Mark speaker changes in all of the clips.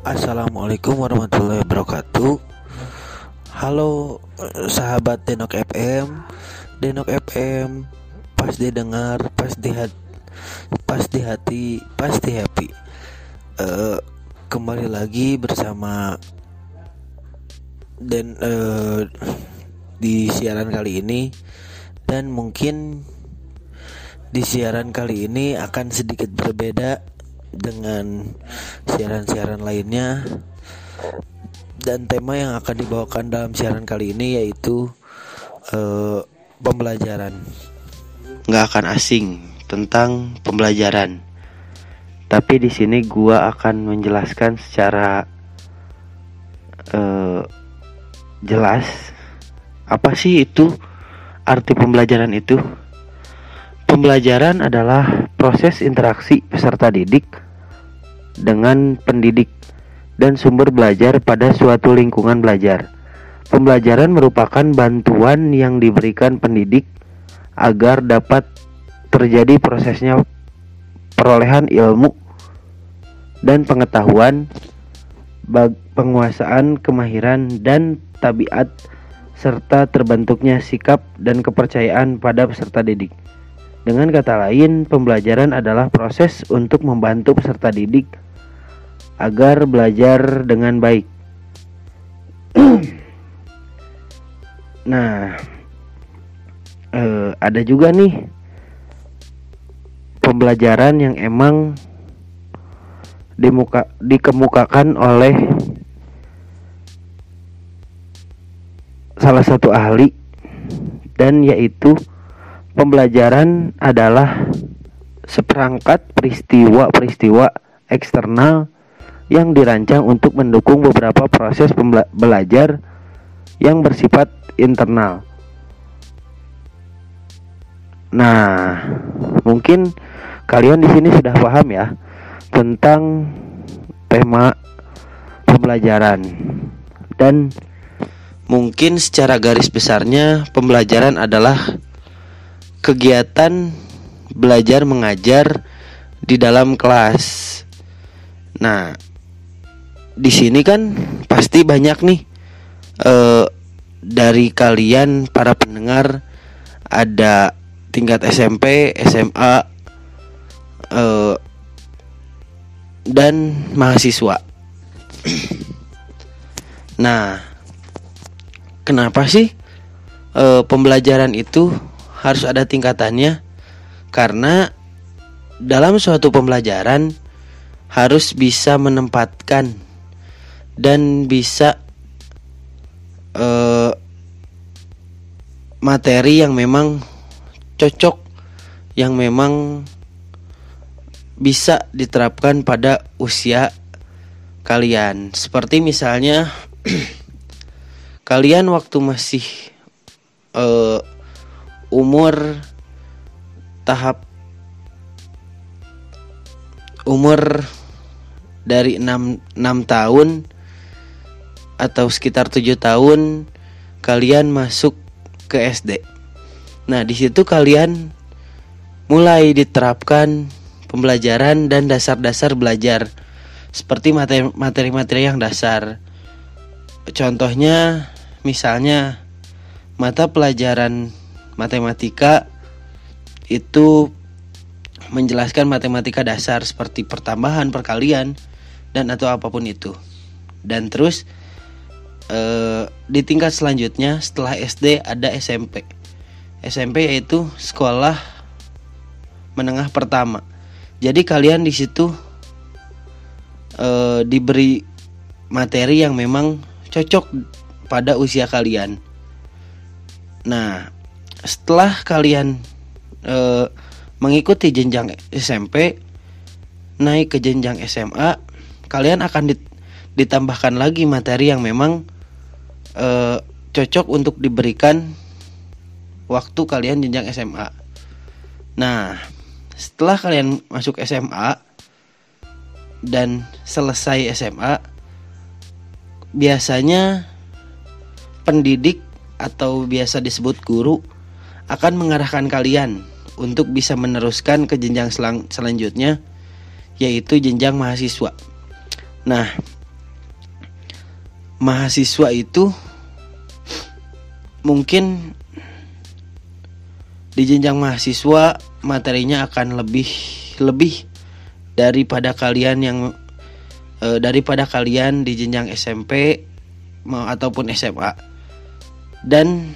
Speaker 1: Assalamualaikum warahmatullahi wabarakatuh. Halo sahabat Denok FM Denok FM Pas didengar, pas di hati Pas di hati, pasti happy. Uh, Kembali lagi bersama Dan uh, Di siaran kali ini. Dan mungkin Di siaran kali ini akan sedikit berbeda dengan siaran-siaran lainnya dan tema yang akan dibawakan dalam siaran kali ini yaitu uh, pembelajaran.
Speaker 2: Nggak akan asing tentang pembelajaran. Tapi di sini gua akan menjelaskan secara uh, jelas apa sih itu arti pembelajaran itu. Pembelajaran adalah proses interaksi peserta didik dengan pendidik dan sumber belajar pada suatu lingkungan belajar. Pembelajaran merupakan bantuan yang diberikan pendidik agar dapat terjadi prosesnya perolehan ilmu dan pengetahuan, penguasaan kemahiran dan tabiat serta terbentuknya sikap dan kepercayaan pada peserta didik. Dengan kata lain, pembelajaran adalah proses untuk membantu peserta didik agar belajar dengan baik. nah, eh, ada juga nih pembelajaran yang emang dimuka, dikemukakan oleh salah satu ahli dan yaitu Pembelajaran adalah seperangkat peristiwa-peristiwa eksternal yang dirancang untuk mendukung beberapa proses belajar yang bersifat internal. Nah, mungkin kalian di sini sudah paham ya tentang tema pembelajaran dan mungkin secara garis besarnya pembelajaran adalah kegiatan belajar mengajar di dalam kelas. Nah, di sini kan pasti banyak nih uh, dari kalian para pendengar ada tingkat SMP, SMA, eh, dan mahasiswa. nah, kenapa sih uh, pembelajaran itu harus ada tingkatannya karena dalam suatu pembelajaran harus bisa menempatkan dan bisa uh, materi yang memang cocok yang memang bisa diterapkan pada usia kalian. Seperti misalnya kalian waktu masih uh, umur tahap umur dari 6, 6 tahun atau sekitar 7 tahun kalian masuk ke SD. Nah, di situ kalian mulai diterapkan pembelajaran dan dasar-dasar belajar seperti materi-materi yang dasar. Contohnya misalnya mata pelajaran matematika itu menjelaskan matematika dasar seperti pertambahan, perkalian dan atau apa pun itu. Dan terus eh, di tingkat selanjutnya setelah SD ada SMP. SMP yaitu sekolah menengah pertama. Jadi kalian di situ eh, diberi materi yang memang cocok pada usia kalian. Nah, setelah kalian e, mengikuti jenjang SMP naik ke jenjang SMA kalian akan ditambahkan lagi materi yang memang e, cocok untuk diberikan waktu kalian jenjang SMA nah setelah kalian masuk SMA dan selesai SMA biasanya pendidik atau biasa disebut guru akan mengarahkan kalian untuk bisa meneruskan ke jenjang selang selanjutnya yaitu jenjang mahasiswa. Nah, mahasiswa itu mungkin di jenjang mahasiswa materinya akan lebih lebih daripada kalian yang e, daripada kalian di jenjang SMP ataupun SMA dan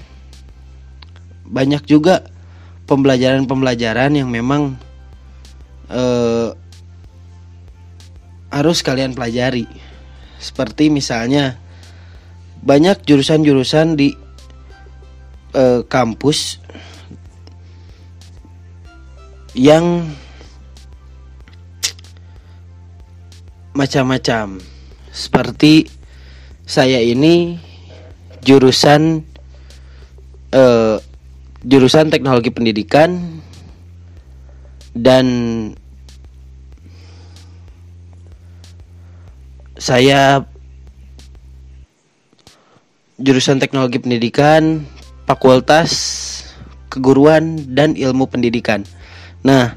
Speaker 2: banyak juga pembelajaran-pembelajaran yang memang e, harus kalian pelajari. Seperti misalnya banyak jurusan-jurusan di uh, kampus yang macam-macam. Seperti saya ini jurusan uh, jurusan teknologi pendidikan dan saya jurusan teknologi pendidikan, fakultas keguruan dan ilmu pendidikan. Nah,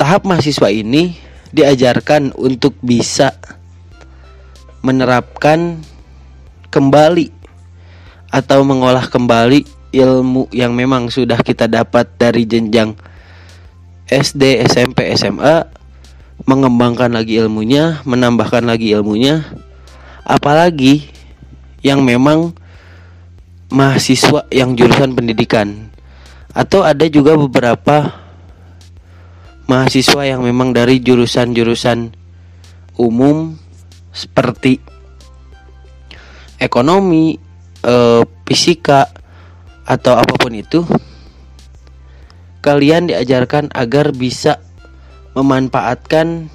Speaker 2: tahap mahasiswa ini diajarkan untuk bisa menerapkan kembali atau mengolah kembali ilmu yang memang sudah kita dapat dari jenjang SD, SMP, SMA, mengembangkan lagi ilmunya, menambahkan lagi ilmunya, apalagi yang memang mahasiswa yang jurusan pendidikan. Atau ada juga beberapa mahasiswa yang memang dari jurusan-jurusan umum seperti ekonomi, eh, fisika atau apa pun itu kalian diajarkan agar bisa memanfaatkan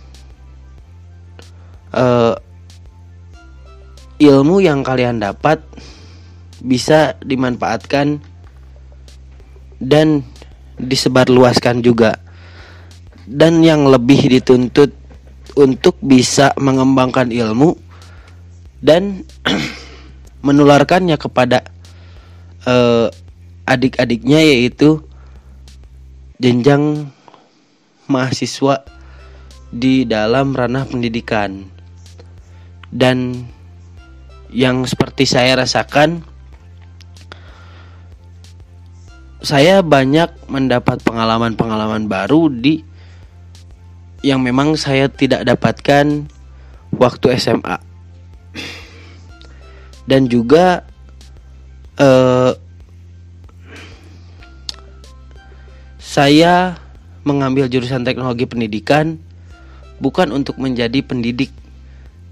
Speaker 2: eh, ilmu yang kalian dapat bisa dimanfaatkan dan disebarluaskan juga. Dan yang lebih dituntut untuk bisa mengembangkan ilmu dan menularkannya kepada uh, adik-adiknya yaitu jenjang mahasiswa di dalam ranah pendidikan. Dan yang seperti saya rasakan saya banyak mendapat pengalaman-pengalaman baru di yang memang saya tidak dapatkan waktu SMA dan juga eh, saya mengambil jurusan teknologi pendidikan bukan untuk menjadi pendidik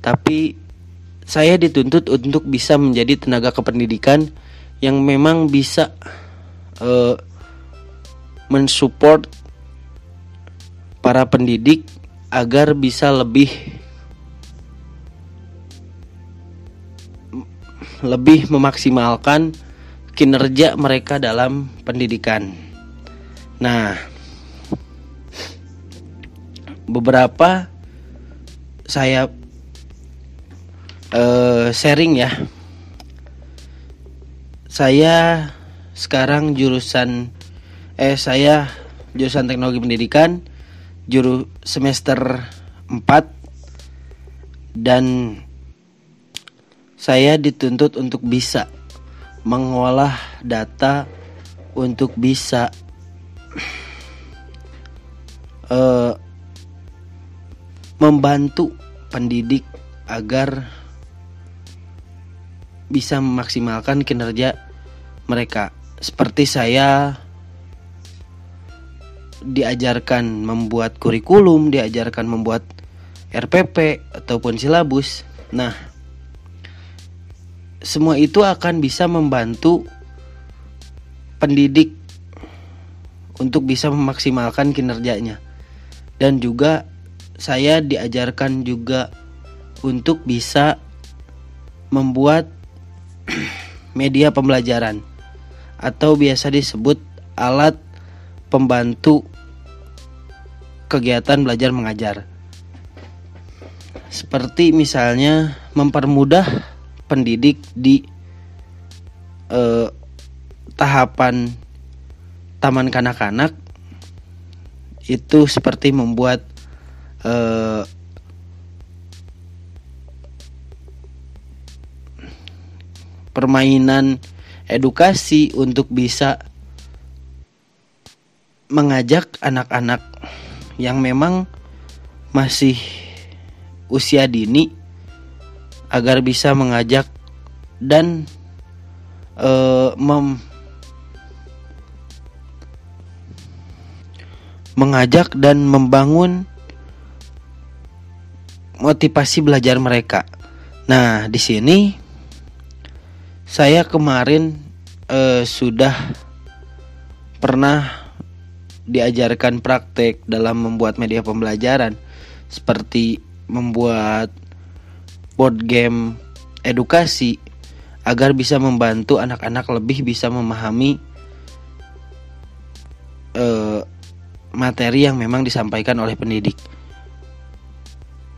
Speaker 2: tapi saya dituntut untuk bisa menjadi tenaga kependidikan yang memang bisa uh, mensupport para pendidik agar bisa lebih lebih memaksimalkan kinerja mereka dalam pendidikan. Nah, beberapa saya uh, sharing ya. Saya sekarang jurusan eh saya jurusan Teknologi Pendidikan juru semester 4 dan saya dituntut untuk bisa mengolah data untuk bisa uh, membantu pendidik agar bisa memaksimalkan kinerja mereka. Seperti saya diajarkan membuat kurikulum, diajarkan membuat RPP ataupun silabus. Nah, semua itu akan bisa membantu pendidik untuk bisa memaksimalkan kinerjanya. Dan juga saya diajarkan juga untuk bisa membuat media pembelajaran atau biasa disebut alat pembantu kegiatan belajar mengajar. Seperti misalnya mempermudah pendidik di eh, tahapan taman kanak-kanak itu seperti membuat eh, permainan edukasi untuk bisa mengajak anak-anak yang memang masih usia dini agar bisa mengajak dan uh, mem mengajak dan membangun motivasi belajar mereka. Nah, di sini saya kemarin uh, sudah pernah diajarkan praktek dalam membuat media pembelajaran seperti membuat board game edukasi agar bisa membantu anak-anak lebih bisa memahami uh, materi yang memang disampaikan oleh pendidik.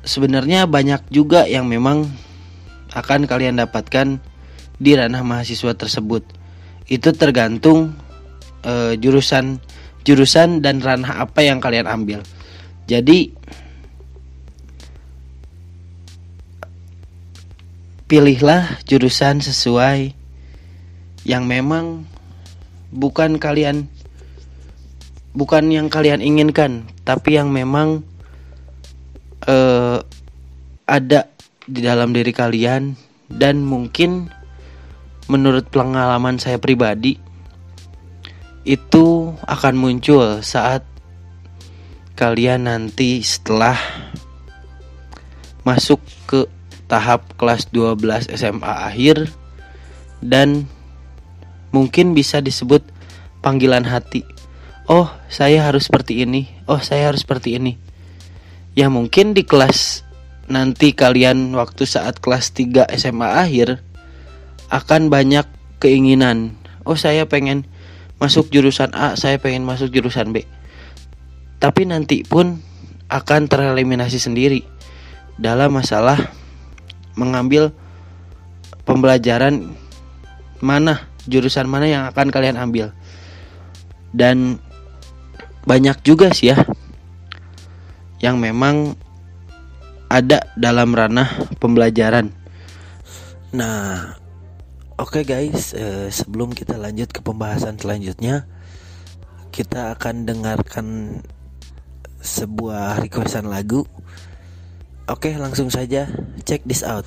Speaker 2: Sebenarnya banyak juga yang memang akan kalian dapatkan di ranah mahasiswa tersebut. Itu tergantung uh, jurusan jurusan dan ranah apa yang kalian ambil. Jadi pilihlah jurusan sesuai yang memang bukan kalian bukan yang kalian inginkan, tapi yang memang uh, ada di dalam diri kalian dan mungkin menurut pengalaman saya pribadi itu akan muncul saat kalian nanti setelah masuk ke tahap kelas 12 SMA akhir dan mungkin bisa disebut panggilan hati oh saya harus seperti ini. Oh saya harus seperti ini. Ya mungkin di kelas nanti kalian waktu saat kelas 3 SMA akhir akan banyak keinginan. Oh saya pengen masuk jurusan A saya pengen masuk jurusan B. Tapi nanti pun akan tereliminasi sendiri dalam masalah mengambil pembelajaran mana jurusan mana yang akan kalian ambil. Dan banyak juga sih ya yang memang ada dalam ranah pembelajaran.
Speaker 1: Nah, oke okay guys, eh, sebelum kita lanjut ke pembahasan selanjutnya, kita akan dengarkan sebuah requestan lagu. Oke, okay, langsung saja check this out.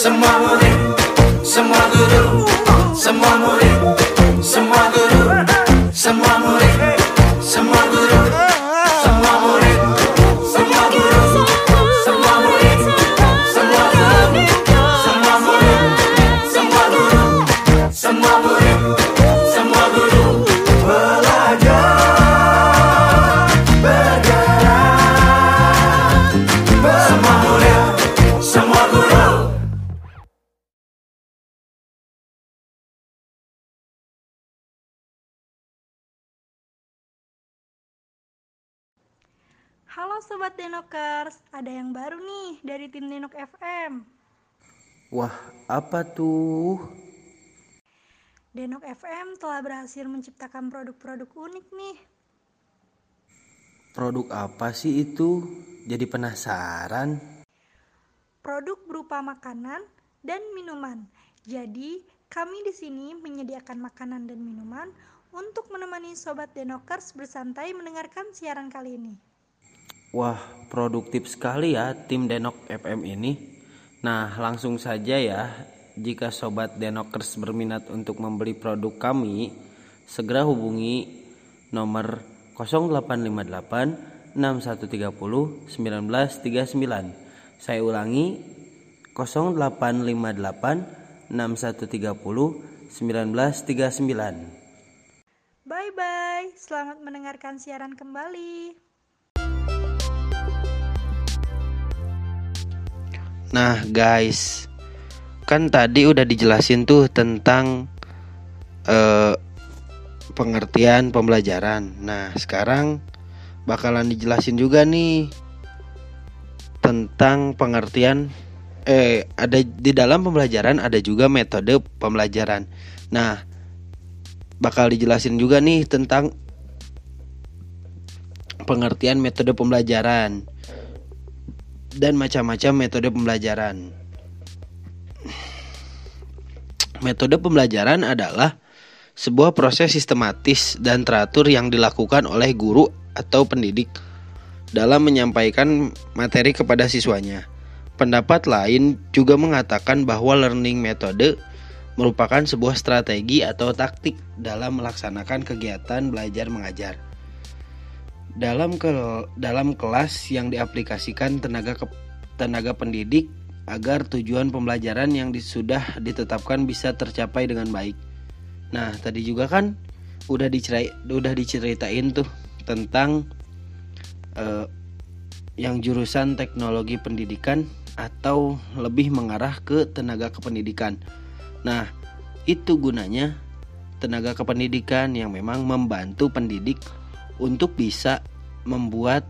Speaker 1: semua boleh, semua guru, semua murid.
Speaker 3: Halo Sobat Denokers, ada yang baru nih dari tim Denok FM.
Speaker 1: Wah, apa tuh?
Speaker 3: Denok FM telah berhasil menciptakan produk-produk unik nih.
Speaker 1: Produk apa sih itu? Jadi penasaran.
Speaker 3: Produk berupa makanan dan minuman. Jadi, kami di sini menyediakan makanan dan minuman untuk menemani Sobat Denokers bersantai mendengarkan siaran kali ini.
Speaker 1: Wah, produktif sekali ya tim Denok FM ini. Nah, langsung saja ya. Jika sobat Denokers berminat untuk membeli produk kami, segera hubungi nomor 0858 6130 1939. Saya ulangi 0858 6130 1939.
Speaker 3: Bye bye, selamat mendengarkan siaran kembali.
Speaker 2: Nah guys, kan tadi udah dijelasin tuh tentang uh, pengertian pembelajaran. Nah sekarang bakalan dijelasin juga nih tentang pengertian eh ada di dalam pembelajaran ada juga metode pembelajaran. Nah bakal dijelasin juga nih tentang pengertian metode pembelajaran dan macam-macam metode pembelajaran. Metode pembelajaran adalah sebuah proses sistematis dan teratur yang dilakukan oleh guru atau pendidik dalam menyampaikan materi kepada siswanya. Pendapat lain juga mengatakan bahwa learning metode merupakan sebuah strategi atau taktik dalam melaksanakan kegiatan belajar mengajar dalam ke dalam kelas yang diaplikasikan tenaga ke, tenaga pendidik agar tujuan pembelajaran yang sudah ditetapkan bisa tercapai dengan baik. Nah, tadi juga kan udah diceritain udah diceritain tuh tentang uh, yang jurusan teknologi pendidikan atau lebih mengarah ke tenaga kependidikan. Nah, itu gunanya tenaga kependidikan yang memang membantu pendidik untuk bisa membuat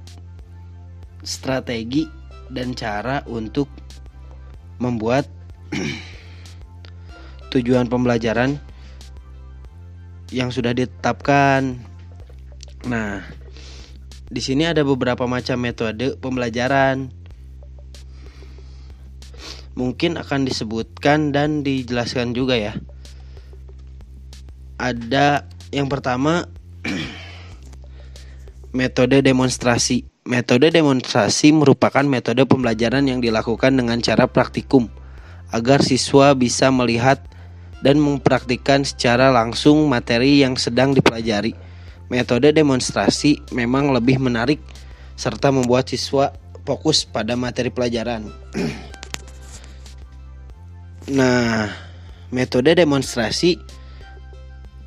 Speaker 2: strategi dan cara untuk membuat tujuan pembelajaran yang sudah ditetapkan. Nah, di sini ada beberapa macam metode pembelajaran. Mungkin akan disebutkan dan dijelaskan juga ya. Ada yang pertama Metode demonstrasi. Metode demonstrasi merupakan metode pembelajaran yang dilakukan dengan cara praktikum agar siswa bisa melihat dan mempraktikkan secara langsung materi yang sedang dipelajari. Metode demonstrasi memang lebih menarik serta membuat siswa fokus pada materi pelajaran. nah, metode demonstrasi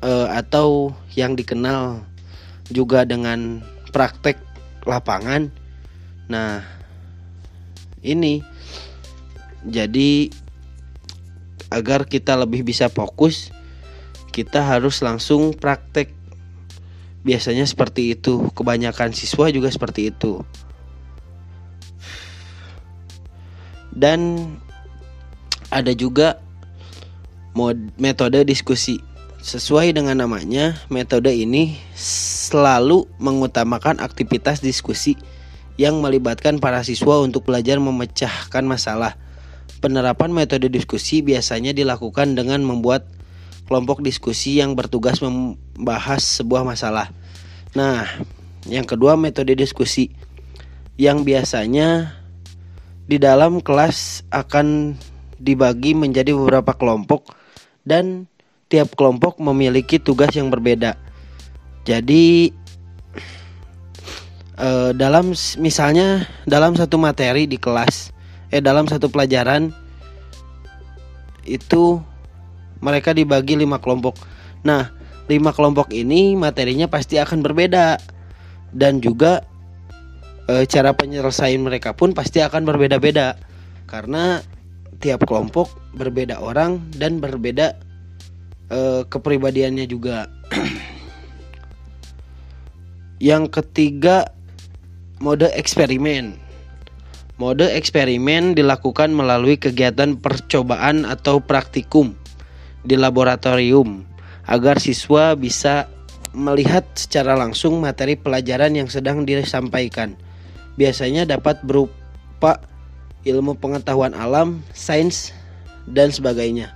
Speaker 2: uh, atau yang dikenal juga dengan praktek lapangan. Nah, ini jadi agar kita lebih bisa fokus, kita harus langsung praktek. Biasanya seperti itu, kebanyakan siswa juga seperti itu. Dan ada juga metode diskusi Sesuai dengan namanya, metode ini selalu mengutamakan aktivitas diskusi yang melibatkan para siswa untuk belajar memecahkan masalah. Penerapan metode diskusi biasanya dilakukan dengan membuat kelompok diskusi yang bertugas membahas sebuah masalah. Nah, yang kedua metode diskusi yang biasanya di dalam kelas akan dibagi menjadi beberapa kelompok dan tiap kelompok memiliki tugas yang berbeda. Jadi eh, dalam misalnya dalam satu materi di kelas, eh dalam satu pelajaran itu mereka dibagi lima kelompok. Nah, lima kelompok ini materinya pasti akan berbeda dan juga e, cara penyelesaian mereka pun pasti akan berbeda-beda karena tiap kelompok berbeda orang dan berbeda uh, kepribadiannya juga. yang ketiga mode eksperimen. Mode eksperimen dilakukan melalui kegiatan percobaan atau praktikum di laboratorium agar siswa bisa melihat secara langsung materi pelajaran yang sedang disampaikan. Biasanya dapat berupa ilmu pengetahuan alam, sains, dan sebagainya.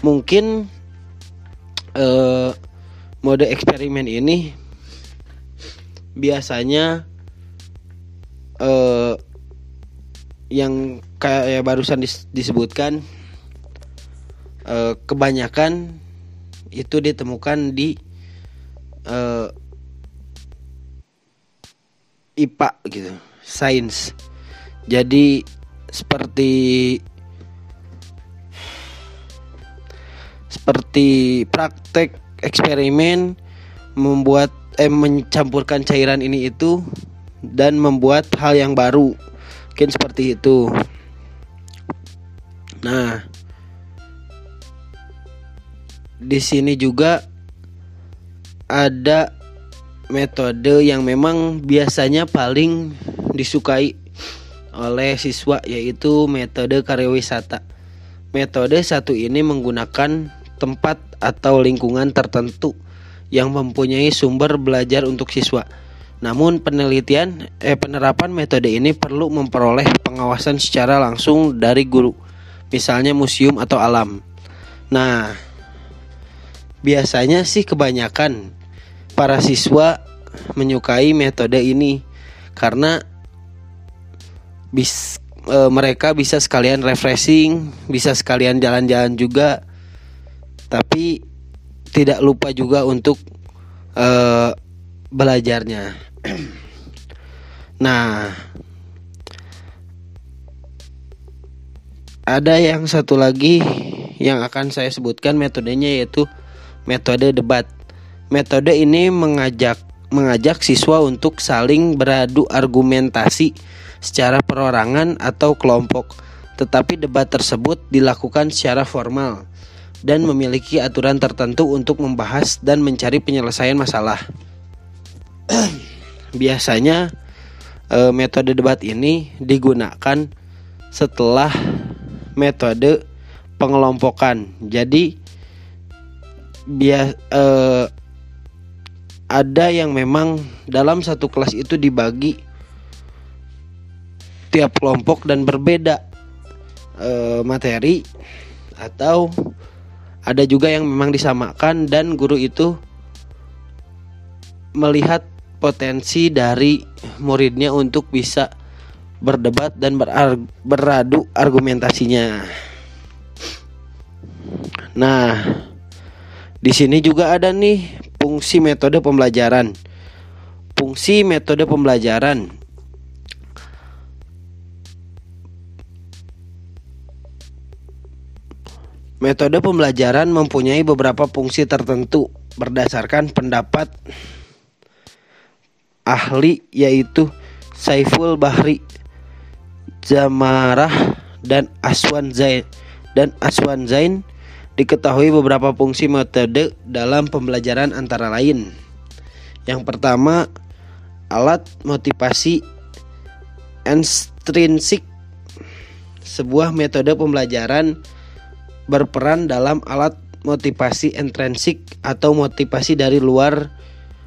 Speaker 2: Mungkin eh, mode eksperimen ini biasanya eh, yang kayak barusan disebutkan eh, kebanyakan itu ditemukan di eh, IPA gitu, sains. Jadi seperti seperti praktek eksperimen membuat eh mencampurkan cairan ini itu dan membuat hal yang baru mungkin seperti itu nah di sini juga ada metode yang memang biasanya paling disukai oleh siswa yaitu metode karya wisata. Metode satu ini menggunakan tempat atau lingkungan tertentu yang mempunyai sumber belajar untuk siswa. Namun penelitian eh penerapan metode ini perlu memperoleh pengawasan secara langsung dari guru, misalnya museum atau alam. Nah, biasanya sih kebanyakan para siswa menyukai metode ini karena bis e, mereka bisa sekalian refreshing, bisa sekalian jalan-jalan juga. Tapi tidak lupa juga untuk e, belajarnya. nah, ada yang satu lagi yang akan saya sebutkan metodenya yaitu metode debat. Metode ini mengajak mengajak siswa untuk saling beradu argumentasi secara perorangan atau kelompok. Tetapi debat tersebut dilakukan secara formal dan memiliki aturan tertentu untuk membahas dan mencari penyelesaian masalah. biasanya e, metode debat ini digunakan setelah metode pengelompokan. Jadi bias e, ada yang memang dalam satu kelas itu dibagi tiap kelompok dan berbeda e, materi atau ada juga yang memang disamakan dan guru itu melihat potensi dari muridnya untuk bisa berdebat dan beradu argumentasinya. Nah, di sini juga ada nih fungsi metode pembelajaran. Fungsi metode pembelajaran Metode pembelajaran mempunyai beberapa fungsi tertentu berdasarkan pendapat ahli yaitu Saiful Bahri Zamarah dan Aswan Zain dan Aswan Zain diketahui beberapa fungsi metode dalam pembelajaran antara lain. Yang pertama, alat motivasi intrinsik sebuah metode pembelajaran berperan dalam alat motivasi intrinsik atau motivasi dari luar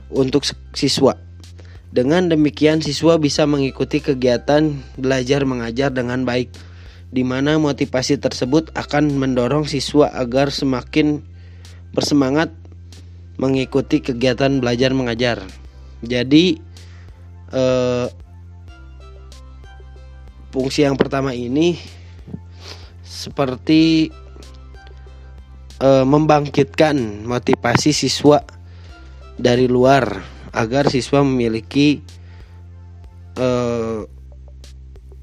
Speaker 2: untuk siswa. Dengan demikian siswa bisa mengikuti kegiatan belajar mengajar dengan baik di mana motivasi tersebut akan mendorong siswa agar semakin bersemangat mengikuti kegiatan belajar mengajar. Jadi eh, fungsi yang pertama ini seperti eh, membangkitkan motivasi siswa dari luar agar siswa memiliki uh,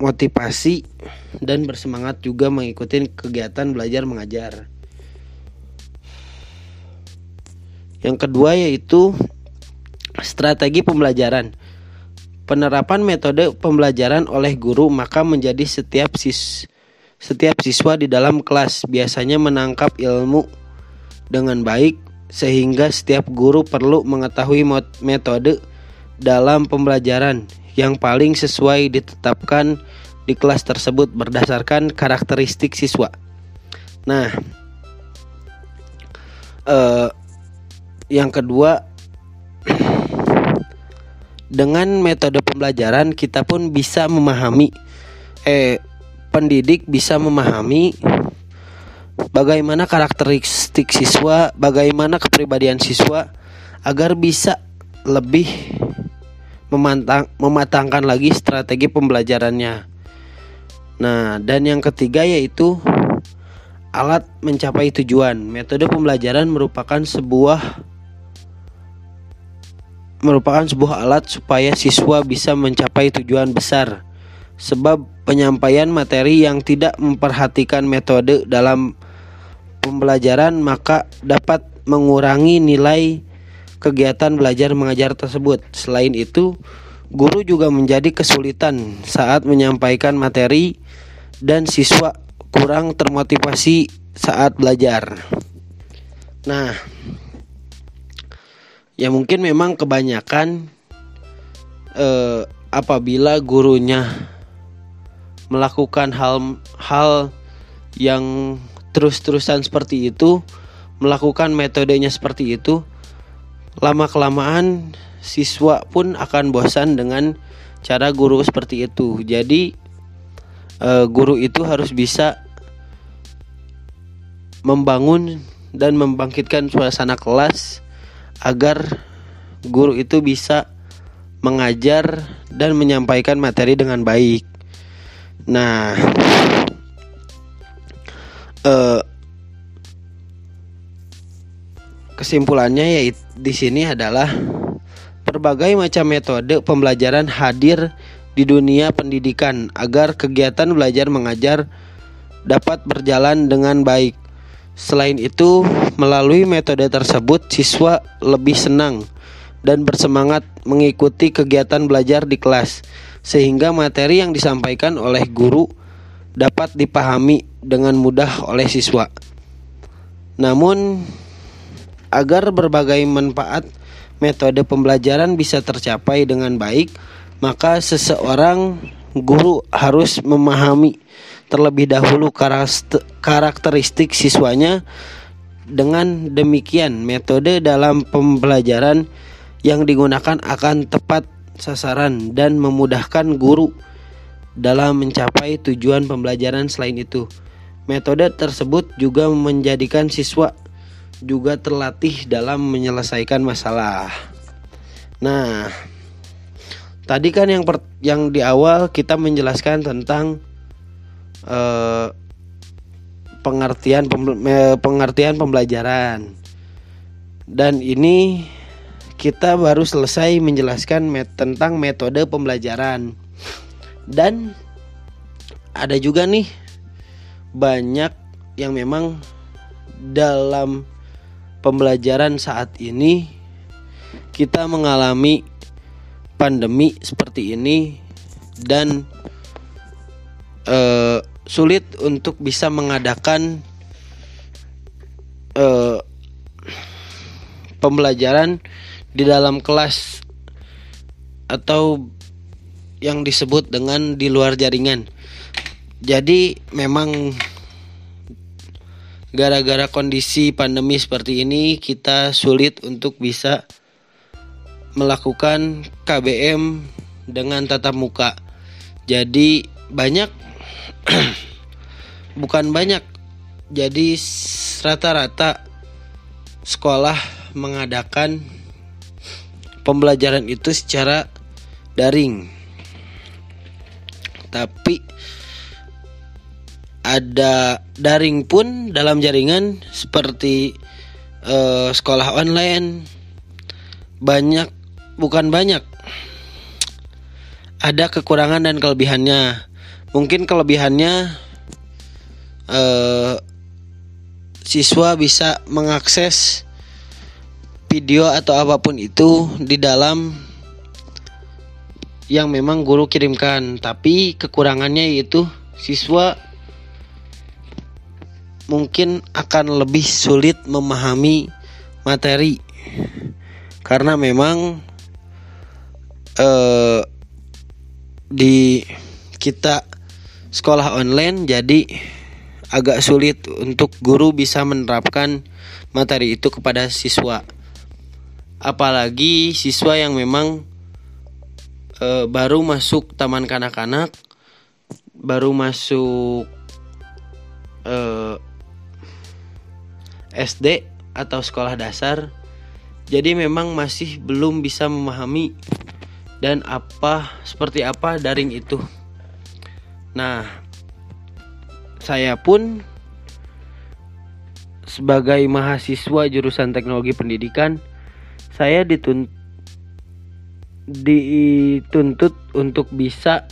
Speaker 2: motivasi dan bersemangat juga mengikuti kegiatan belajar mengajar. Yang kedua yaitu strategi pembelajaran. Penerapan metode pembelajaran oleh guru maka menjadi setiap sis setiap siswa di dalam kelas biasanya menangkap ilmu dengan baik sehingga setiap guru perlu mengetahui metode dalam pembelajaran yang paling sesuai ditetapkan di kelas tersebut berdasarkan karakteristik siswa. Nah, eh, yang kedua dengan metode pembelajaran kita pun bisa memahami eh pendidik bisa memahami bagaimana karakteristik siswa, bagaimana kepribadian siswa agar bisa lebih memantang, mematangkan lagi strategi pembelajarannya. Nah, dan yang ketiga yaitu alat mencapai tujuan. Metode pembelajaran merupakan sebuah merupakan sebuah alat supaya siswa bisa mencapai tujuan besar. Sebab penyampaian materi yang tidak memperhatikan metode dalam pembelajaran maka dapat mengurangi nilai kegiatan belajar mengajar tersebut. Selain itu, guru juga menjadi kesulitan saat menyampaikan materi dan siswa kurang termotivasi saat belajar. Nah, ya mungkin memang kebanyakan eh, apabila gurunya melakukan hal-hal yang terus-terusan seperti itu, melakukan metodenya seperti itu, lama kelamaan siswa pun akan bosan dengan cara guru seperti itu. Jadi uh, guru itu harus bisa membangun dan membangkitkan suasana kelas agar guru itu bisa mengajar dan menyampaikan materi dengan baik. Nah, uh, kesimpulannya yaitu di sini adalah berbagai macam metode pembelajaran hadir di dunia pendidikan agar kegiatan belajar mengajar dapat berjalan dengan baik. Selain itu, melalui metode tersebut siswa lebih senang dan bersemangat mengikuti kegiatan belajar di kelas sehingga materi yang disampaikan oleh guru dapat dipahami dengan mudah oleh siswa. Namun, agar berbagai manfaat metode pembelajaran bisa tercapai dengan baik, maka seseorang guru harus memahami terlebih dahulu karakteristik siswanya. Dengan demikian, metode dalam pembelajaran yang digunakan akan tepat sasaran dan memudahkan guru dalam mencapai tujuan pembelajaran selain itu. Metode tersebut juga menjadikan siswa juga terlatih dalam menyelesaikan masalah. Nah, tadi kan yang per, yang di awal kita menjelaskan tentang uh, pengertian pengertian pembelajaran. Dan ini kita baru selesai menjelaskan met tentang metode pembelajaran. Dan ada juga nih banyak yang memang dalam pembelajaran saat ini kita mengalami pandemi seperti ini dan uh, sulit untuk bisa mengadakan uh, pembelajaran di dalam kelas atau yang disebut dengan di luar jaringan. Jadi memang gara-gara kondisi pandemi seperti ini kita sulit untuk bisa melakukan KBM dengan tatap muka. Jadi banyak bukan banyak. Jadi rata-rata sekolah mengadakan pembelajaran itu secara daring. Tapi ada daring pun dalam jaringan seperti uh, sekolah online. Banyak bukan banyak. Ada kekurangan dan kelebihannya. Mungkin kelebihannya uh, siswa bisa mengakses video atau apa pun itu di dalam yang memang guru kirimkan tapi kekurangannya yaitu siswa mungkin akan lebih sulit memahami materi karena memang eh, di kita sekolah online jadi agak sulit untuk guru bisa menerapkan materi itu kepada siswa. Apalagi siswa yang memang e, baru masuk taman kanak-kanak, baru masuk e, SD atau sekolah dasar. Jadi memang masih belum bisa memahami dan apa seperti apa daring itu. Nah, saya pun sebagai mahasiswa jurusan teknologi pendidikan saya dituntut dituntut untuk bisa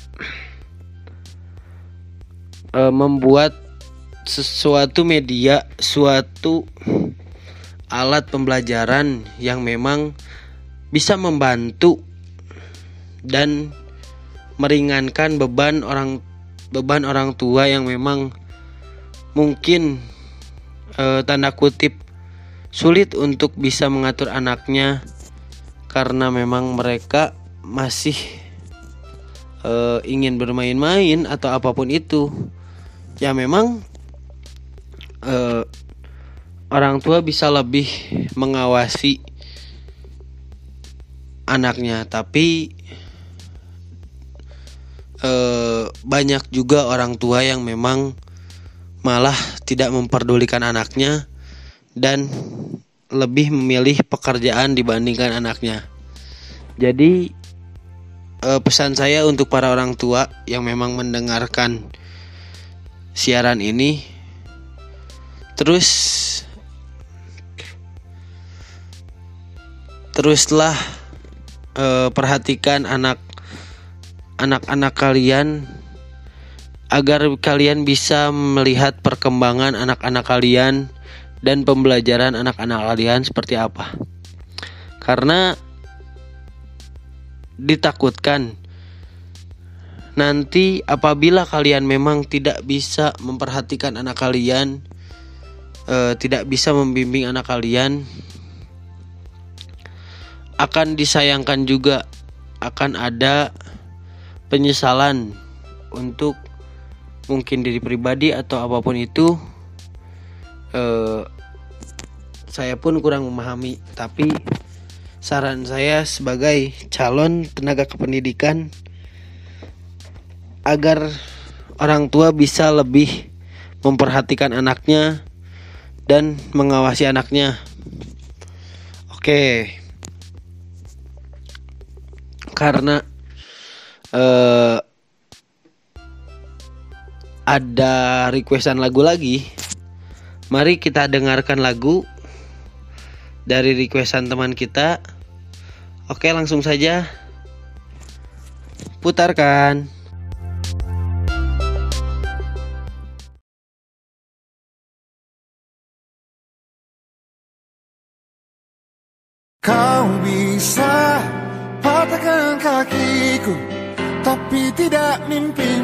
Speaker 2: e, membuat sesuatu media, suatu alat pembelajaran yang memang bisa membantu dan meringankan beban orang beban orang tua yang memang mungkin e, tanda kutip sulit untuk bisa mengatur anaknya karena memang mereka masih e, ingin bermain-main atau apa pun itu. Ya memang e, orang tua bisa lebih mengawasi anaknya. Tapi e, banyak juga orang tua yang memang malah tidak memperdulikan anaknya dan lebih memilih pekerjaan dibandingkan anaknya. Jadi eh, pesan saya untuk para orang tua yang memang mendengarkan siaran ini terus teruslah eh, perhatikan anak anak-anak kalian agar kalian bisa melihat perkembangan anak-anak kalian dan pembelajaran anak-anak kalian seperti apa. Karena ditakutkan nanti apabila kalian memang tidak bisa memperhatikan anak kalian, eh, tidak bisa membimbing anak kalian, akan disayangkan juga akan ada penyesalan untuk mungkin diri pribadi atau apa pun itu eh, saya pun kurang memahami tapi saran saya sebagai calon tenaga kependidikan agar orang tua bisa lebih memperhatikan anaknya dan mengawasi anaknya oke karena eh, ada requestan lagu lagi. Mari kita dengarkan lagu dari requestan teman kita. Oke, langsung saja putarkan.
Speaker 4: Kau bisa patahkan kakiku Tapi tidak mimpi-mimpiku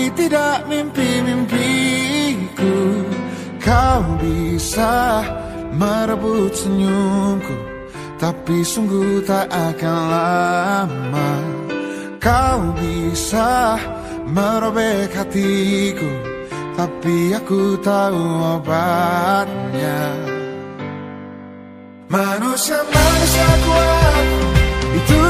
Speaker 4: Tapi tidak mimpi-mimpiku. Kau bisa merebut senyumku Tapi sungguh tak akan lama. Kau bisa merobek hatiku Tapi aku tahu obatnya. Manusia-manusia kuat Itu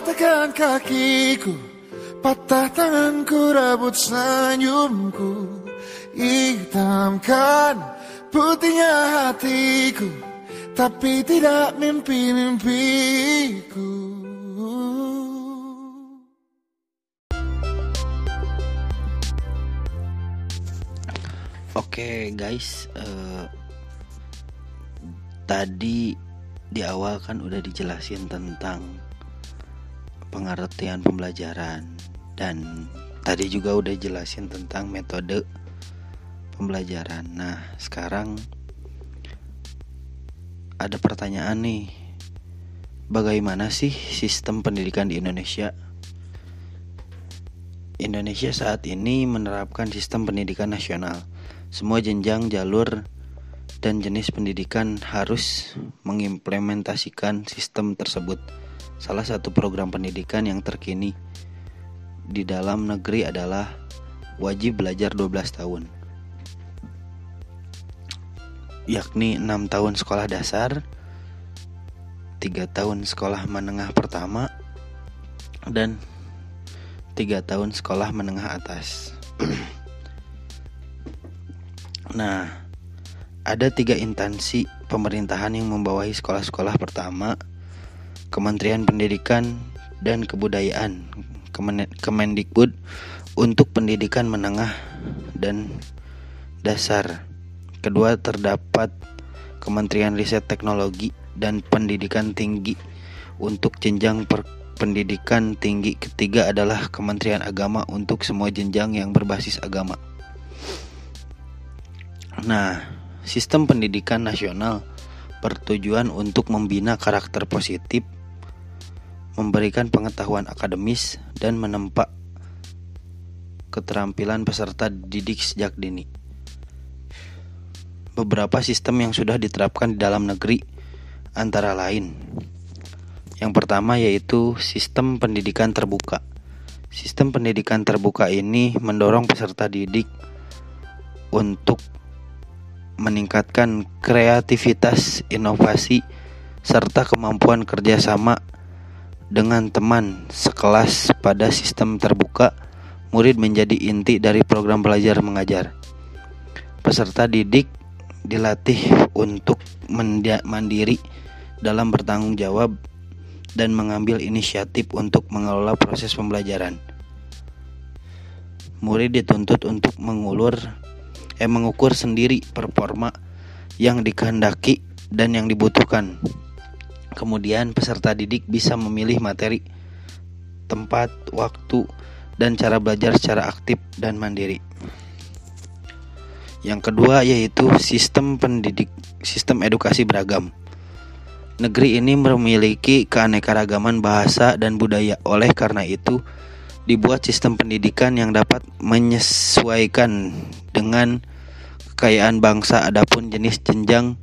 Speaker 4: patahkan kakiku Patah tanganku, rebut senyumku Hitamkan putihnya hatiku Tapi tidak mimpi-mimpiku.
Speaker 2: Oke guys, eh, tadi di awal kan udah dijelasin tentang pengertian pembelajaran dan tadi juga udah jelasin tentang metode pembelajaran. Nah sekarang ada pertanyaan nih, bagaimana sih sistem pendidikan di Indonesia? Indonesia saat ini menerapkan sistem pendidikan nasional. Semua jenjang, jalur, dan jenis pendidikan harus mengimplementasikan sistem tersebut. Salah satu program pendidikan yang terkini di dalam negeri adalah wajib belajar 12 tahun. Yakni 6 tahun sekolah dasar, 3 tahun sekolah menengah pertama, dan tiga tahun sekolah menengah atas. nah, ada tiga instansi pemerintahan yang membawahi sekolah-sekolah pertama, Kementerian Pendidikan dan Kebudayaan, Kemen Kemendikbud untuk pendidikan menengah dan dasar. Kedua terdapat Kementerian Riset Teknologi dan Pendidikan Tinggi untuk jenjang per pendidikan tinggi ketiga adalah Kementerian Agama untuk semua jenjang yang berbasis agama. Nah, sistem pendidikan nasional bertujuan untuk membina karakter positif, memberikan pengetahuan akademis, dan menempa keterampilan peserta didik sejak dini. Beberapa sistem yang sudah diterapkan di dalam negeri antara lain yang pertama yaitu sistem pendidikan terbuka. Sistem pendidikan terbuka ini mendorong peserta didik untuk meningkatkan kreativitas, inovasi, serta kemampuan kerjasama dengan teman sekelas pada sistem terbuka. Murid menjadi inti dari program belajar mengajar. Peserta didik dilatih untuk mandiri dalam bertanggung jawab dan mengambil inisiatif untuk mengelola proses pembelajaran. Murid dituntut untuk mengulur eh mengukur sendiri performa yang dikehendaki dan yang dibutuhkan. Kemudian peserta didik bisa memilih materi, tempat, waktu, dan cara belajar secara aktif dan mandiri. Yang kedua yaitu sistem pendidik sistem edukasi beragam. Negeri ini memiliki keanekaragaman bahasa dan budaya. Oleh karena itu, dibuat sistem pendidikan yang dapat menyesuaikan dengan kekayaan bangsa. Adapun jenis jenjang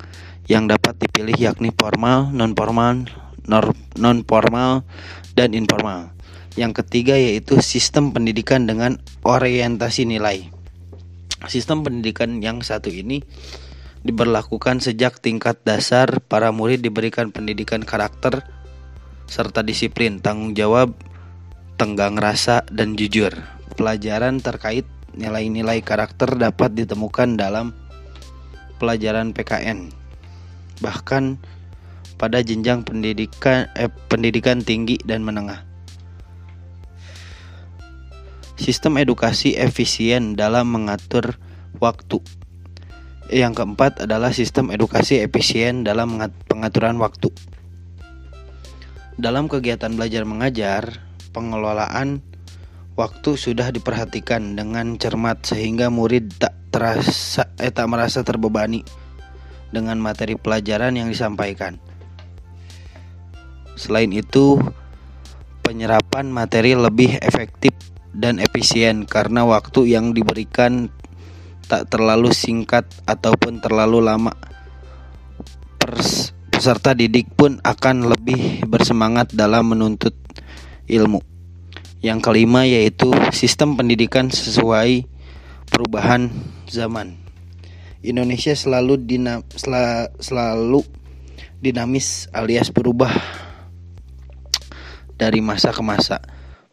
Speaker 2: yang dapat dipilih yakni formal, non formal, non formal, dan informal. Yang ketiga yaitu sistem pendidikan dengan orientasi nilai. Sistem pendidikan yang satu ini diberlakukan sejak tingkat dasar para murid diberikan pendidikan karakter serta disiplin, tanggung jawab, tenggang rasa, dan jujur. Pelajaran terkait nilai-nilai karakter dapat ditemukan dalam pelajaran PKN. Bahkan pada jenjang pendidikan eh, pendidikan tinggi dan menengah. Sistem edukasi efisien dalam mengatur waktu yang keempat adalah sistem edukasi efisien dalam pengaturan waktu. Dalam kegiatan belajar mengajar, pengelolaan waktu sudah diperhatikan dengan cermat sehingga murid tak terasa eh, tak merasa terbebani dengan materi pelajaran yang disampaikan. Selain itu, penyerapan materi lebih efektif dan efisien karena waktu yang diberikan tak terlalu singkat ataupun terlalu lama. Pers peserta didik pun akan lebih bersemangat dalam menuntut ilmu. Yang kelima yaitu sistem pendidikan sesuai perubahan zaman. Indonesia selalu dina, sel, selalu dinamis alias berubah dari masa ke masa.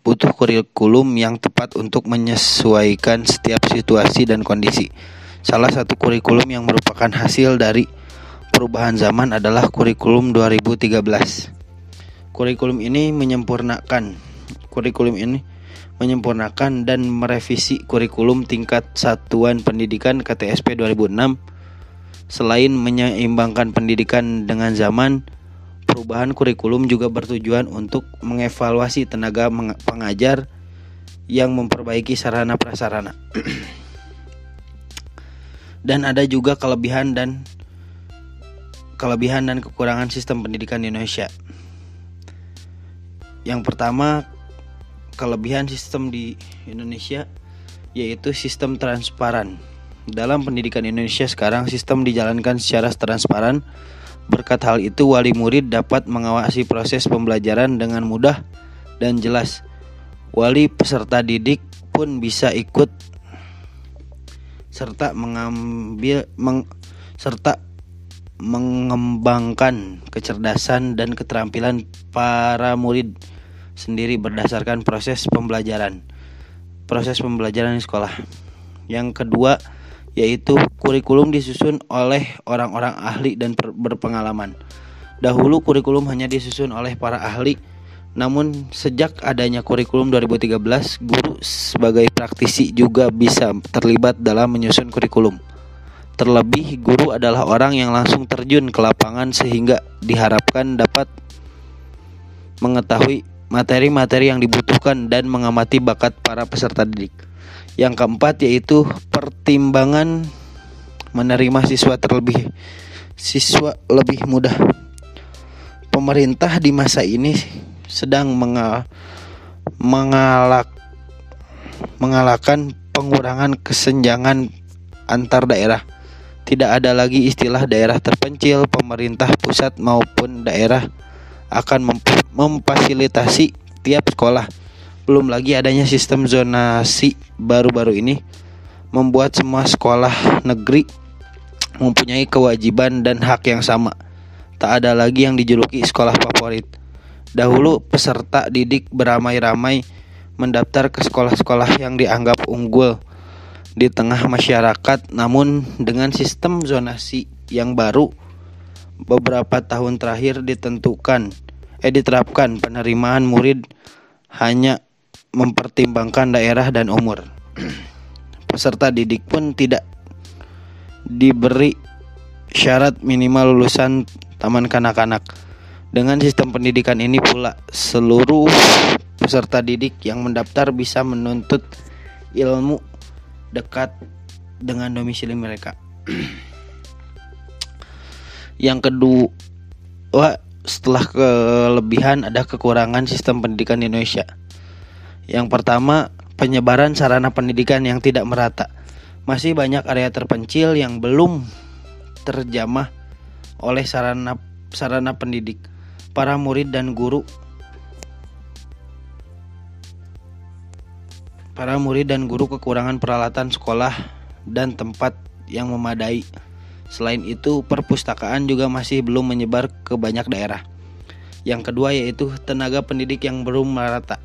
Speaker 2: Butuh kurikulum yang tepat untuk menyesuaikan setiap situasi dan kondisi. Salah satu kurikulum yang merupakan hasil dari perubahan zaman adalah kurikulum 2013. Kurikulum ini menyempurnakan kurikulum ini menyempurnakan dan merevisi kurikulum tingkat satuan pendidikan KTSP 2006 selain menyeimbangkan pendidikan dengan zaman perubahan kurikulum juga bertujuan untuk mengevaluasi tenaga pengajar yang memperbaiki sarana prasarana dan ada juga kelebihan dan kelebihan dan kekurangan sistem pendidikan di Indonesia yang pertama kelebihan sistem di Indonesia yaitu sistem transparan. Dalam pendidikan Indonesia sekarang sistem dijalankan secara transparan. Berkat hal itu wali murid dapat mengawasi proses pembelajaran dengan mudah dan jelas. Wali peserta didik pun bisa ikut serta mengambil meng, serta mengembangkan kecerdasan dan keterampilan para murid sendiri berdasarkan proses pembelajaran. Proses pembelajaran di sekolah. Yang kedua yaitu kurikulum disusun oleh orang-orang ahli dan berpengalaman. Dahulu kurikulum hanya disusun oleh para ahli, namun sejak adanya kurikulum 2013, guru sebagai praktisi juga bisa terlibat dalam menyusun kurikulum. Terlebih, guru adalah orang yang langsung terjun ke lapangan sehingga diharapkan dapat mengetahui materi-materi yang dibutuhkan dan mengamati bakat para peserta didik. Yang keempat yaitu pertimbangan menerima siswa terlebih siswa lebih mudah. Pemerintah di masa ini sedang mengal mengalak mengalahkan pengurangan kesenjangan antar daerah. Tidak ada lagi istilah daerah terpencil, pemerintah pusat maupun daerah akan memfasilitasi tiap sekolah. Belum lagi adanya sistem zonasi baru-baru ini membuat semua sekolah negeri mempunyai kewajiban dan hak yang sama. Tak ada lagi yang dijuluki sekolah favorit. Dahulu peserta didik beramai-ramai mendaftar ke sekolah-sekolah yang dianggap unggul di tengah masyarakat, namun dengan sistem zonasi yang baru beberapa tahun terakhir ditentukan eh diterapkan penerimaan murid hanya mempertimbangkan daerah dan umur. Peserta didik pun tidak diberi syarat minimal lulusan taman kanak-kanak. Dengan sistem pendidikan ini pula seluruh peserta didik yang mendaftar bisa menuntut ilmu dekat dengan domisili mereka. yang kedua setelah kelebihan ada kekurangan sistem pendidikan di Indonesia. Yang pertama, penyebaran sarana pendidikan yang tidak merata. Masih banyak area terpencil yang belum terjamah oleh sarana sarana pendidik. Para murid dan guru Para murid dan guru kekurangan peralatan sekolah dan tempat yang memadai. Selain itu, perpustakaan juga masih belum menyebar ke banyak daerah. Yang kedua yaitu tenaga pendidik yang belum merata.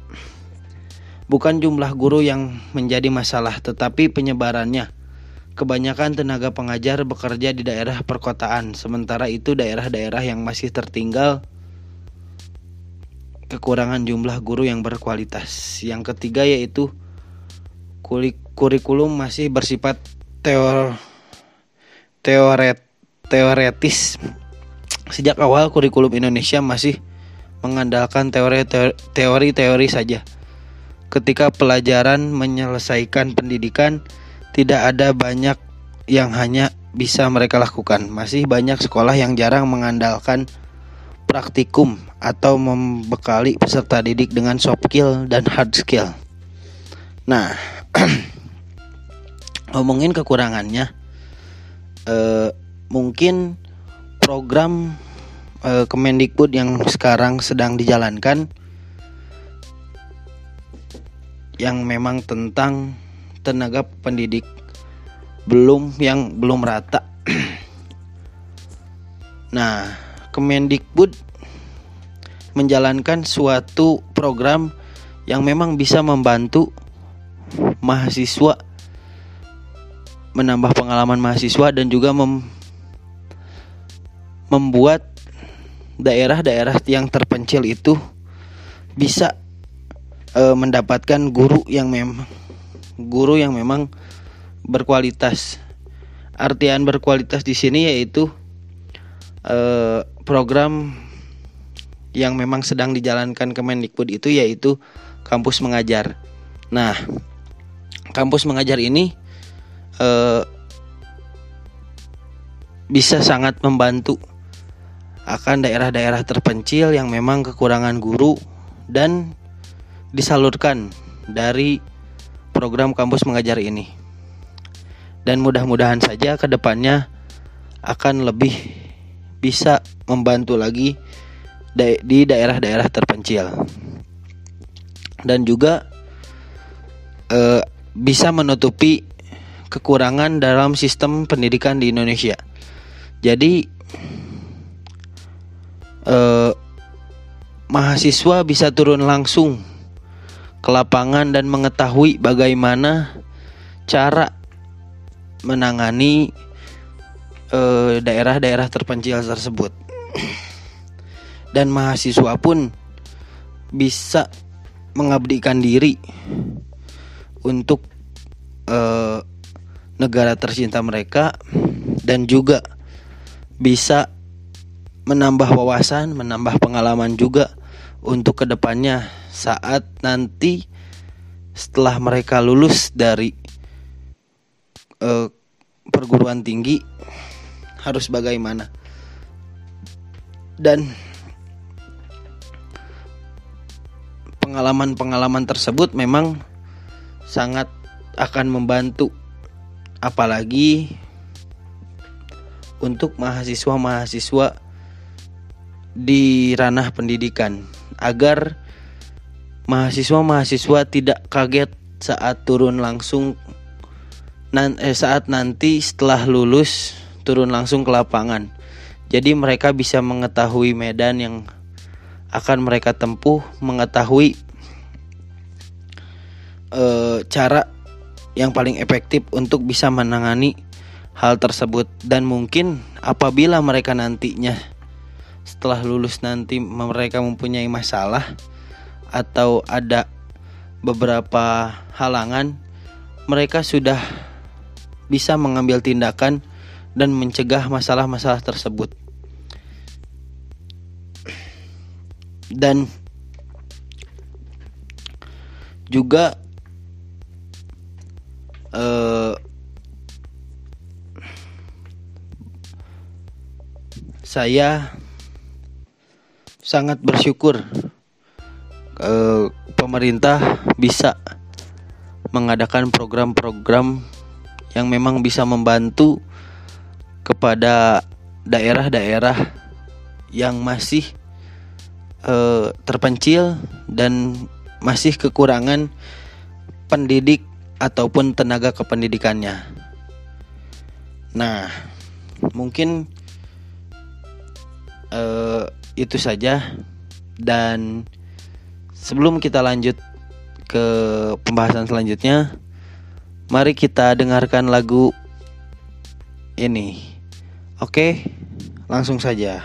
Speaker 2: Bukan jumlah guru yang menjadi masalah, tetapi penyebarannya. Kebanyakan tenaga pengajar bekerja di daerah perkotaan, sementara itu daerah-daerah yang masih tertinggal kekurangan jumlah guru yang berkualitas. Yang ketiga yaitu kurikulum masih bersifat teori teoret teoretis sejak awal kurikulum Indonesia masih mengandalkan teori teori-teori saja. Ketika pelajaran menyelesaikan pendidikan, tidak ada banyak yang hanya bisa mereka lakukan. Masih banyak sekolah yang jarang mengandalkan praktikum atau membekali peserta didik dengan soft skill dan hard skill. Nah, ngomongin kekurangannya, eh, mungkin program eh, Kemendikbud yang sekarang sedang dijalankan yang memang tentang tenaga pendidik belum yang belum rata. nah, Kemendikbud menjalankan suatu program yang memang bisa membantu mahasiswa menambah pengalaman mahasiswa dan juga mem membuat daerah-daerah yang terpencil itu bisa e, mendapatkan guru yang memang guru yang memang berkualitas. Artian berkualitas di sini yaitu e, program yang memang sedang dijalankan Kemendikbud itu yaitu kampus mengajar. Nah, kampus mengajar ini e, bisa sangat membantu akan daerah-daerah terpencil yang memang kekurangan guru dan disalurkan dari program kampus mengajar ini. Dan mudah-mudahan saja ke depannya akan lebih bisa membantu lagi di daerah-daerah terpencil. Dan juga e, bisa menutupi kekurangan dalam sistem pendidikan di Indonesia. Jadi eh, mahasiswa bisa turun langsung ke lapangan dan mengetahui bagaimana cara menangani eh, daerah-daerah terpencil tersebut. Dan mahasiswa pun bisa mengabdikan diri untuk eh, negara tercinta mereka dan juga bisa menambah wawasan, menambah pengalaman juga untuk ke depannya saat nanti setelah mereka lulus dari uh, perguruan tinggi harus bagaimana? Dan pengalaman-pengalaman tersebut memang sangat akan membantu apalagi untuk mahasiswa-mahasiswa di ranah pendidikan agar mahasiswa-mahasiswa tidak kaget saat turun langsung nan eh, saat nanti setelah lulus turun langsung ke lapangan. Jadi mereka bisa mengetahui medan yang akan mereka tempuh, mengetahui eh, cara yang paling efektif untuk bisa menangani hal tersebut dan mungkin apabila mereka nantinya setelah lulus nanti mereka mempunyai masalah atau ada beberapa halangan, mereka sudah bisa mengambil tindakan dan mencegah masalah-masalah tersebut. Dan juga uh, saya sangat bersyukur uh, pemerintah bisa mengadakan program-program yang memang bisa membantu kepada daerah-daerah yang masih uh, terpencil dan masih kekurangan pendidik ataupun tenaga kependidikannya. Nah, mungkin uh, itu saja. Dan sebelum kita lanjut ke pembahasan selanjutnya mari kita dengarkan lagu ini. Oke langsung saja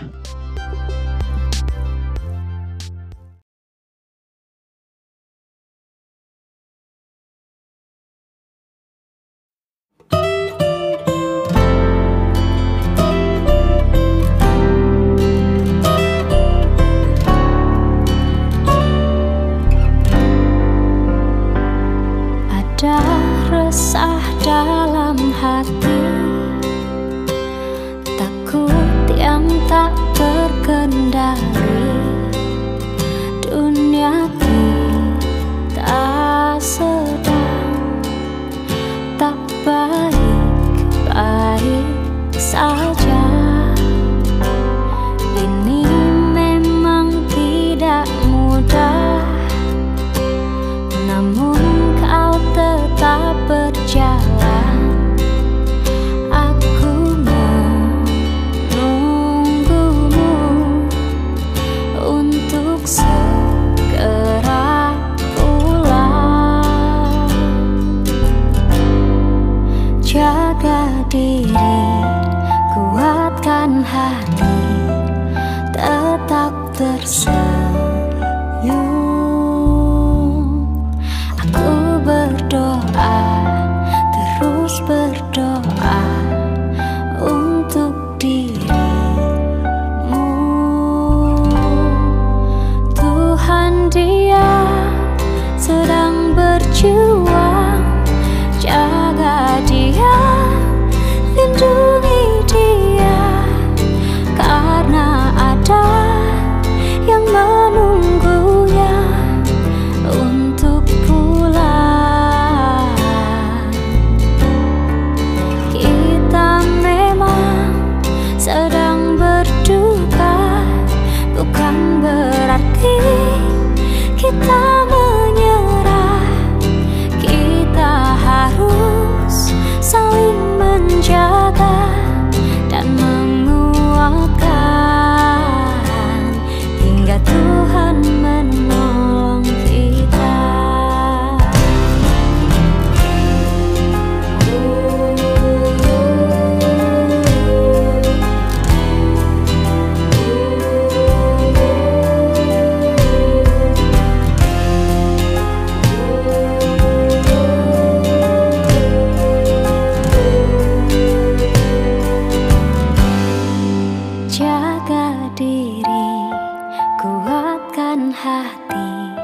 Speaker 5: hati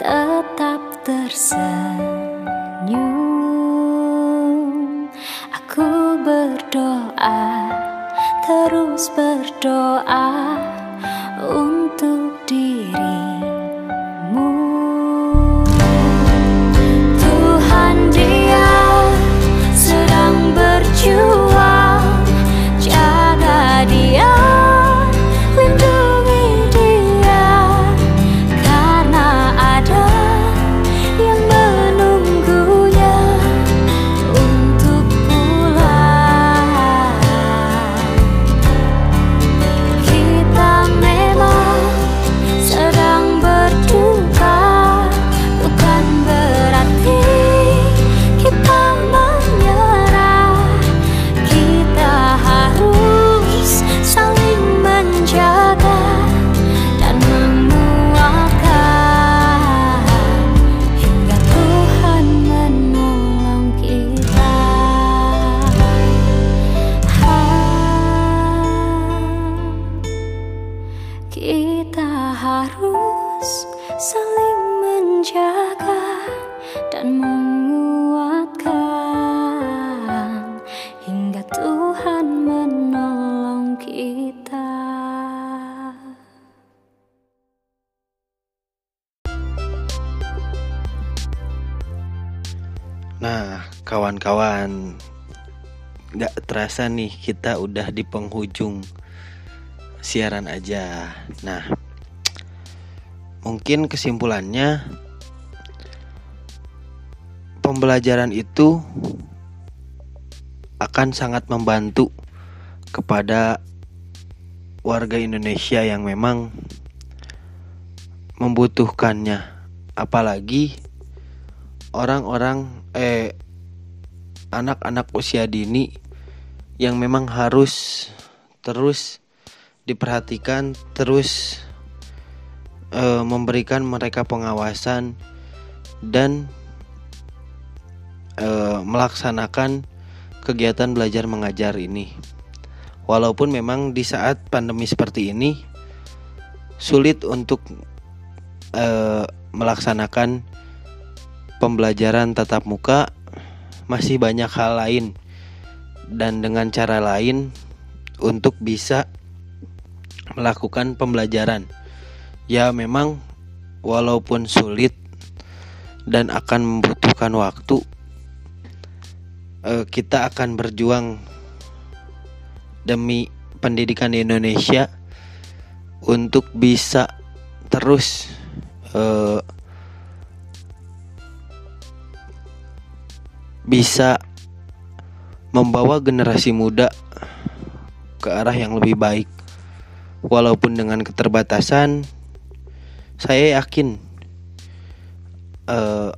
Speaker 5: tetap tersenyum. Aku berdoa, terus berdoa
Speaker 2: nggak terasa nih kita udah di penghujung siaran aja. Nah, mungkin kesimpulannya pembelajaran itu akan sangat membantu kepada warga Indonesia yang memang membutuhkannya, apalagi orang-orang eh anak-anak usia dini yang memang harus terus diperhatikan terus eh, memberikan mereka pengawasan dan eh, melaksanakan kegiatan belajar mengajar ini. Walaupun memang di saat pandemi seperti ini sulit untuk eh, melaksanakan pembelajaran tatap muka masih banyak hal lain dan dengan cara lain untuk bisa melakukan pembelajaran. Ya memang walaupun sulit dan akan membutuhkan waktu eh, kita akan berjuang demi pendidikan di Indonesia untuk bisa terus eh, bisa membawa generasi muda ke arah yang lebih baik. Walaupun dengan keterbatasan, saya yakin eh,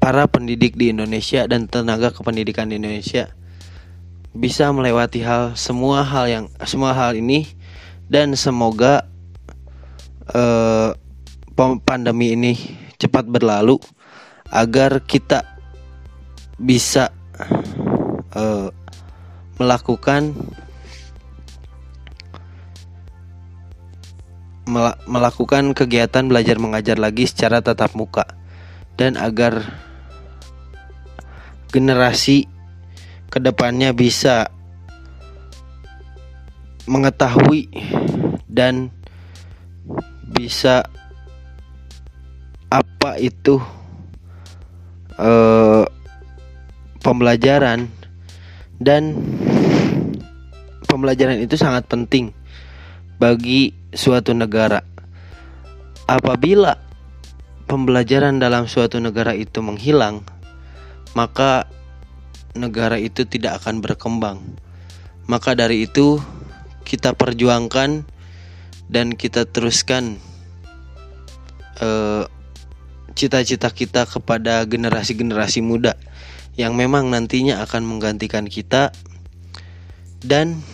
Speaker 2: para pendidik di Indonesia dan tenaga kependidikan di Indonesia bisa melewati hal semua hal yang semua hal ini dan semoga eh, pandemi ini cepat berlalu agar kita bisa eh, melakukan mela- melakukan kegiatan belajar mengajar lagi secara tatap muka dan agar generasi ke depannya bisa mengetahui dan bisa apa itu eh, pembelajaran dan pembelajaran itu sangat penting bagi suatu negara. Apabila pembelajaran dalam suatu negara itu menghilang, maka negara itu tidak akan berkembang. Maka dari itu, kita perjuangkan dan kita teruskan eh, cita-cita kita kepada generasi-generasi muda yang memang nantinya akan menggantikan kita. Dan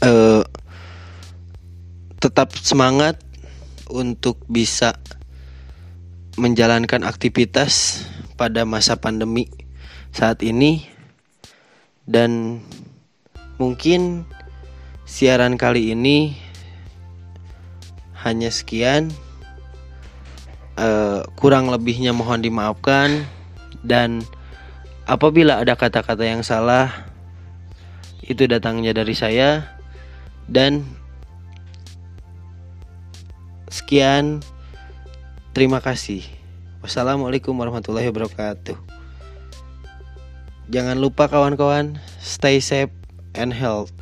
Speaker 2: eh, tetap semangat untuk bisa menjalankan aktivitas pada masa pandemi saat ini. Dan mungkin siaran kali ini hanya sekian. Eh, kurang lebihnya mohon dimaafkan dan apabila ada kata-kata yang salah itu datangnya dari saya. Dan sekian terima kasih. Wassalamualaikum warahmatullahi wabarakatuh. Jangan lupa kawan-kawan stay safe and health